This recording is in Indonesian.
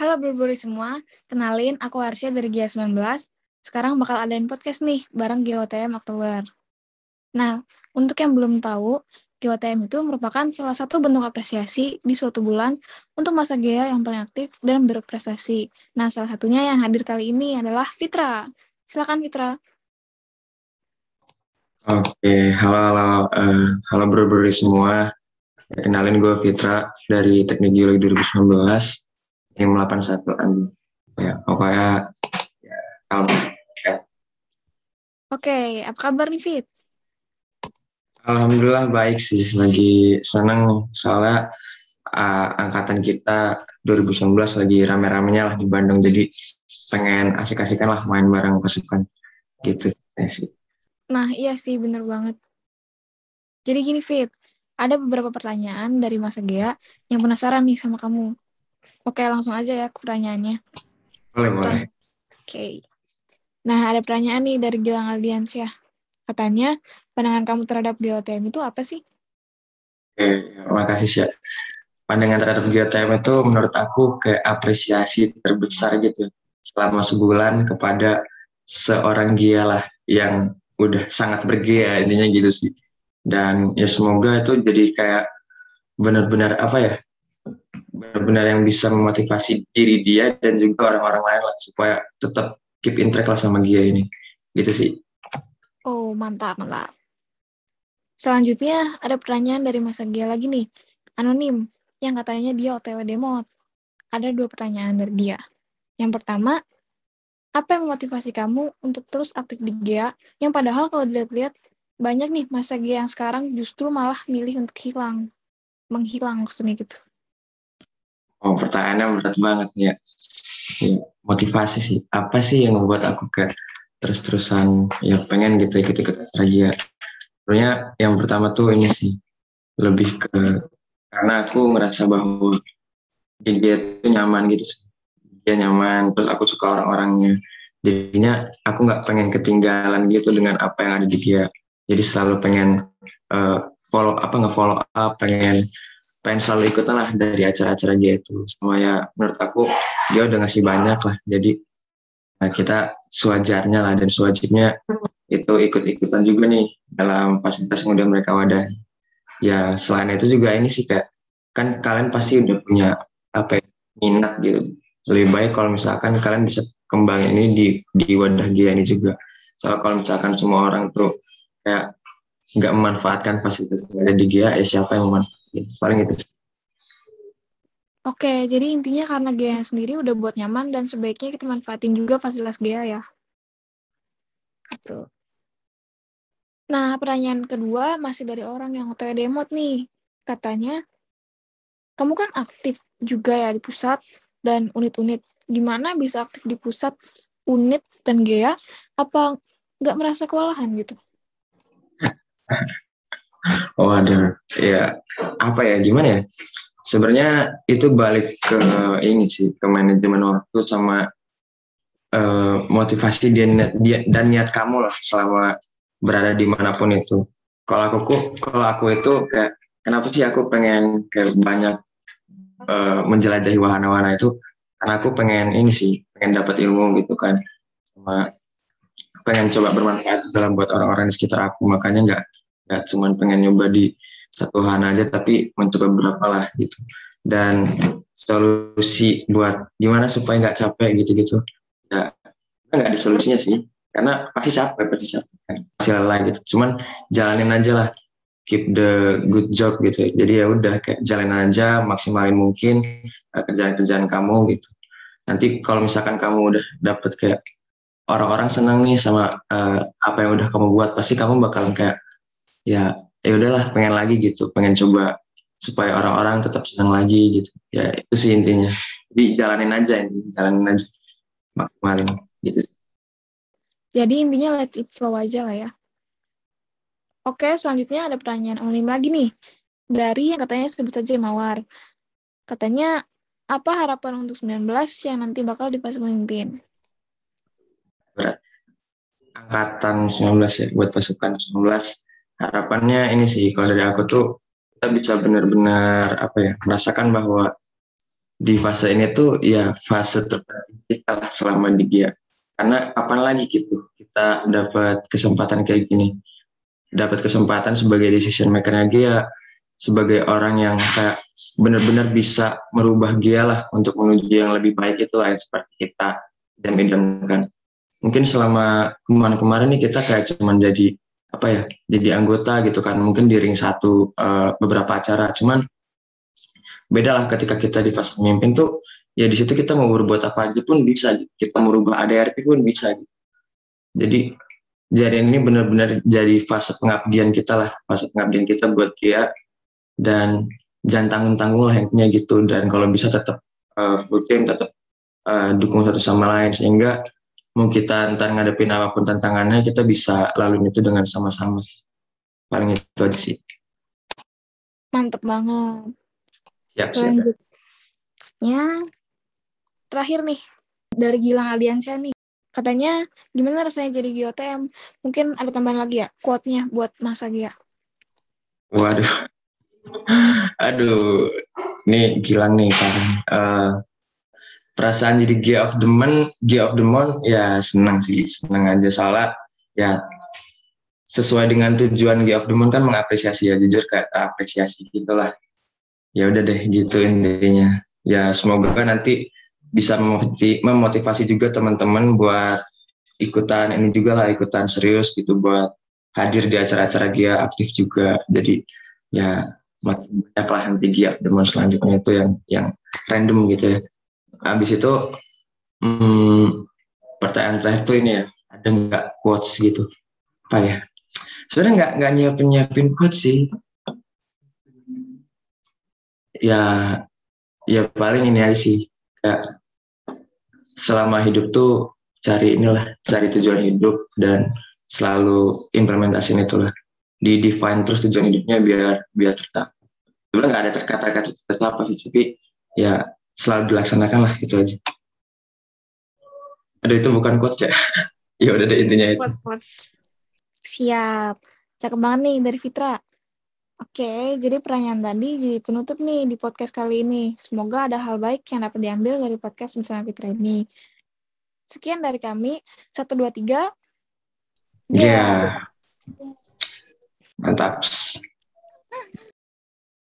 Halo berburu semua, kenalin aku Arsya dari GIA 19. Sekarang bakal adain podcast nih bareng GOTM Oktober. Nah, untuk yang belum tahu, GOTM itu merupakan salah satu bentuk apresiasi di suatu bulan untuk masa GIA yang paling aktif dan berprestasi. Nah, salah satunya yang hadir kali ini adalah Fitra. Silakan Fitra. Oke, halo halo uh, halo bro-bro semua. Kenalin gue Fitra dari Teknik Geologi 2019 tim 81 an ya pokoknya ya kalem ya. Oke, apa kabar nih Fit? Alhamdulillah baik sih, lagi seneng soalnya uh, angkatan kita 2019 lagi rame-ramenya lah di Bandung, jadi pengen asik-asikan lah main bareng pasukan gitu sih. Nah iya sih bener banget. Jadi gini Fit, ada beberapa pertanyaan dari Mas Gea yang penasaran nih sama kamu. Oke, langsung aja ya ke pertanyaannya. Boleh, boleh. Oke. Nah, ada pertanyaan nih dari Gilang ya. Katanya, pandangan kamu terhadap GOTM itu apa sih? Oke, terima kasih sih. Pandangan terhadap GOTM itu menurut aku kayak apresiasi terbesar gitu selama sebulan kepada seorang Gia lah yang udah sangat bergia intinya gitu sih. Dan ya semoga itu jadi kayak benar-benar apa ya benar-benar yang bisa memotivasi diri dia dan juga orang-orang lain lah supaya tetap keep in track lah sama dia ini. Gitu sih. Oh mantap mantap. Selanjutnya ada pertanyaan dari Mas Gia lagi nih. Anonim yang katanya dia OTW demo ada dua pertanyaan dari dia. Yang pertama apa yang memotivasi kamu untuk terus aktif di GEA yang padahal kalau dilihat-lihat banyak nih masa GEA yang sekarang justru malah milih untuk hilang menghilang maksudnya gitu Oh, pertanyaannya berat banget ya. ya. Motivasi sih. Apa sih yang membuat aku kayak terus-terusan ya pengen gitu ikut-ikut acara dia. Sebenarnya yang pertama tuh ini sih lebih ke karena aku ngerasa bahwa dia itu nyaman gitu sih. Dia nyaman, terus aku suka orang-orangnya. Jadinya aku nggak pengen ketinggalan gitu dengan apa yang ada di dia. Jadi selalu pengen uh, follow apa nggak follow up, pengen pengen selalu ikutan lah dari acara-acara dia itu. Semua ya menurut aku dia udah ngasih banyak lah. Jadi nah kita sewajarnya lah. Dan sewajibnya itu ikut-ikutan juga nih dalam fasilitas yang udah mereka wadah ya selain itu juga ini sih kayak kan kalian pasti udah punya apa ya, minat gitu. Lebih baik kalau misalkan kalian bisa kembangin ini di di wadah dia ini juga. Soal kalau misalkan semua orang tuh kayak nggak memanfaatkan fasilitas yang ada di GIA ya siapa yang memanfaatkan. Paling itu Oke, jadi intinya karena GEA sendiri udah buat nyaman dan sebaiknya kita manfaatin juga fasilitas GEA ya. Gitu. Nah, pertanyaan kedua masih dari orang yang OTW demot nih. Katanya, kamu kan aktif juga ya di pusat dan unit-unit. Gimana bisa aktif di pusat, unit, dan GEA? Apa nggak merasa kewalahan gitu? Oh ada, ya apa ya gimana ya? Sebenarnya itu balik ke ini sih ke manajemen waktu sama uh, motivasi dia dan niat kamu lah selama berada di mana pun itu. Kalau aku kalau aku itu kayak kenapa sih aku pengen kayak banyak uh, menjelajahi wahana-wahana itu karena aku pengen ini sih pengen dapat ilmu gitu kan sama pengen coba bermanfaat dalam buat orang-orang di sekitar aku makanya nggak nggak cuma pengen nyoba di satu hal aja tapi mencoba beberapa lah gitu. Dan solusi buat gimana supaya nggak capek gitu-gitu. Ya nggak ada solusinya sih karena pasti capek pasti capek kan. Pasti lelah gitu. Cuman jalanin aja lah. Keep the good job gitu. Jadi ya udah kayak jalanin aja maksimalin mungkin eh, kerjaan-kerjaan kamu gitu. Nanti kalau misalkan kamu udah dapet kayak orang-orang seneng nih sama uh, apa yang udah kamu buat pasti kamu bakalan kayak ya ya udahlah pengen lagi gitu. Pengen coba supaya orang-orang tetap senang lagi gitu. Ya itu sih intinya. Jadi jalanin aja ini jalanin aja. Maksimalin gitu jadi intinya let it flow aja lah ya. Oke selanjutnya ada pertanyaan anonim lagi nih. Dari yang katanya sebut saja Mawar. Katanya apa harapan untuk 19 yang nanti bakal dipasang pemimpin? Berat. Angkatan 19 ya buat pasukan 19 harapannya ini sih kalau dari aku tuh kita bisa benar-benar apa ya merasakan bahwa di fase ini tuh ya fase terpenting kita selama di GIA karena kapan lagi gitu kita dapat kesempatan kayak gini? Dapat kesempatan sebagai decision makernya GIA sebagai orang yang kayak benar-benar bisa merubah GIA lah untuk menuju yang lebih baik itu lah seperti kita dan idamkan mungkin selama kemarin-kemarin ini kita kayak cuman jadi apa ya jadi anggota gitu kan. Mungkin di ring satu uh, beberapa acara. Cuman beda lah ketika kita di fase pemimpin tuh ya di situ kita mau berbuat apa aja pun bisa. Kita merubah ADRT pun bisa. Jadi jadi ini benar-benar jadi fase pengabdian kita lah. Fase pengabdian kita buat dia dan jangan tanggung-tanggung lah intinya gitu. Dan kalau bisa tetap uh, full team tetap uh, dukung satu sama lain. Sehingga mau kita ntar ngadepin apa pun tantangannya kita bisa lalui itu dengan sama-sama paling itu aja sih. Mantep banget. Siap, selanjutnya terakhir nih dari Gilang Aliansyah nih. Katanya gimana rasanya jadi GOTM mungkin ada tambahan lagi ya quote-nya buat masa Gia waduh. Aduh ini Gilang nih kan uh, perasaan jadi G of the month G of the month ya senang sih senang aja. Soalnya ya sesuai dengan tujuan G of the month kan mengapresiasi ya jujur kayak apresiasi gitulah ya udah deh gitu intinya. Ya semoga nanti bisa memotivasi juga teman-teman buat ikutan ini juga lah ikutan serius gitu buat hadir di acara-acara Gia aktif juga. Jadi ya makin banyak lah nanti Gia Demon selanjutnya itu yang yang random gitu ya habis itu hmm, pertanyaan terakhir tuh ini ya ada nggak quotes gitu? Apa ya? Sebenarnya nggak nggak nyiapin nyiapin quotes sih. Ya ya paling ini aja sih kayak selama hidup tuh cari inilah cari tujuan hidup dan selalu implementasiin itulah. Di define terus tujuan hidupnya biar biar tetap sebenarnya nggak ada kata-kata tetap apa sih tapi ya selalu dilaksanakan lah itu aja ada itu bukan quotes ya ya udah deh intinya itu quotes, quotes. siap cakep banget nih dari Fitra Oke, jadi pertanyaan tadi jadi penutup nih di podcast kali ini. Semoga ada hal baik yang dapat diambil dari podcast bersama Fitra ini. Sekian dari kami. Satu, dua, tiga. Ya. Yeah. Mantap.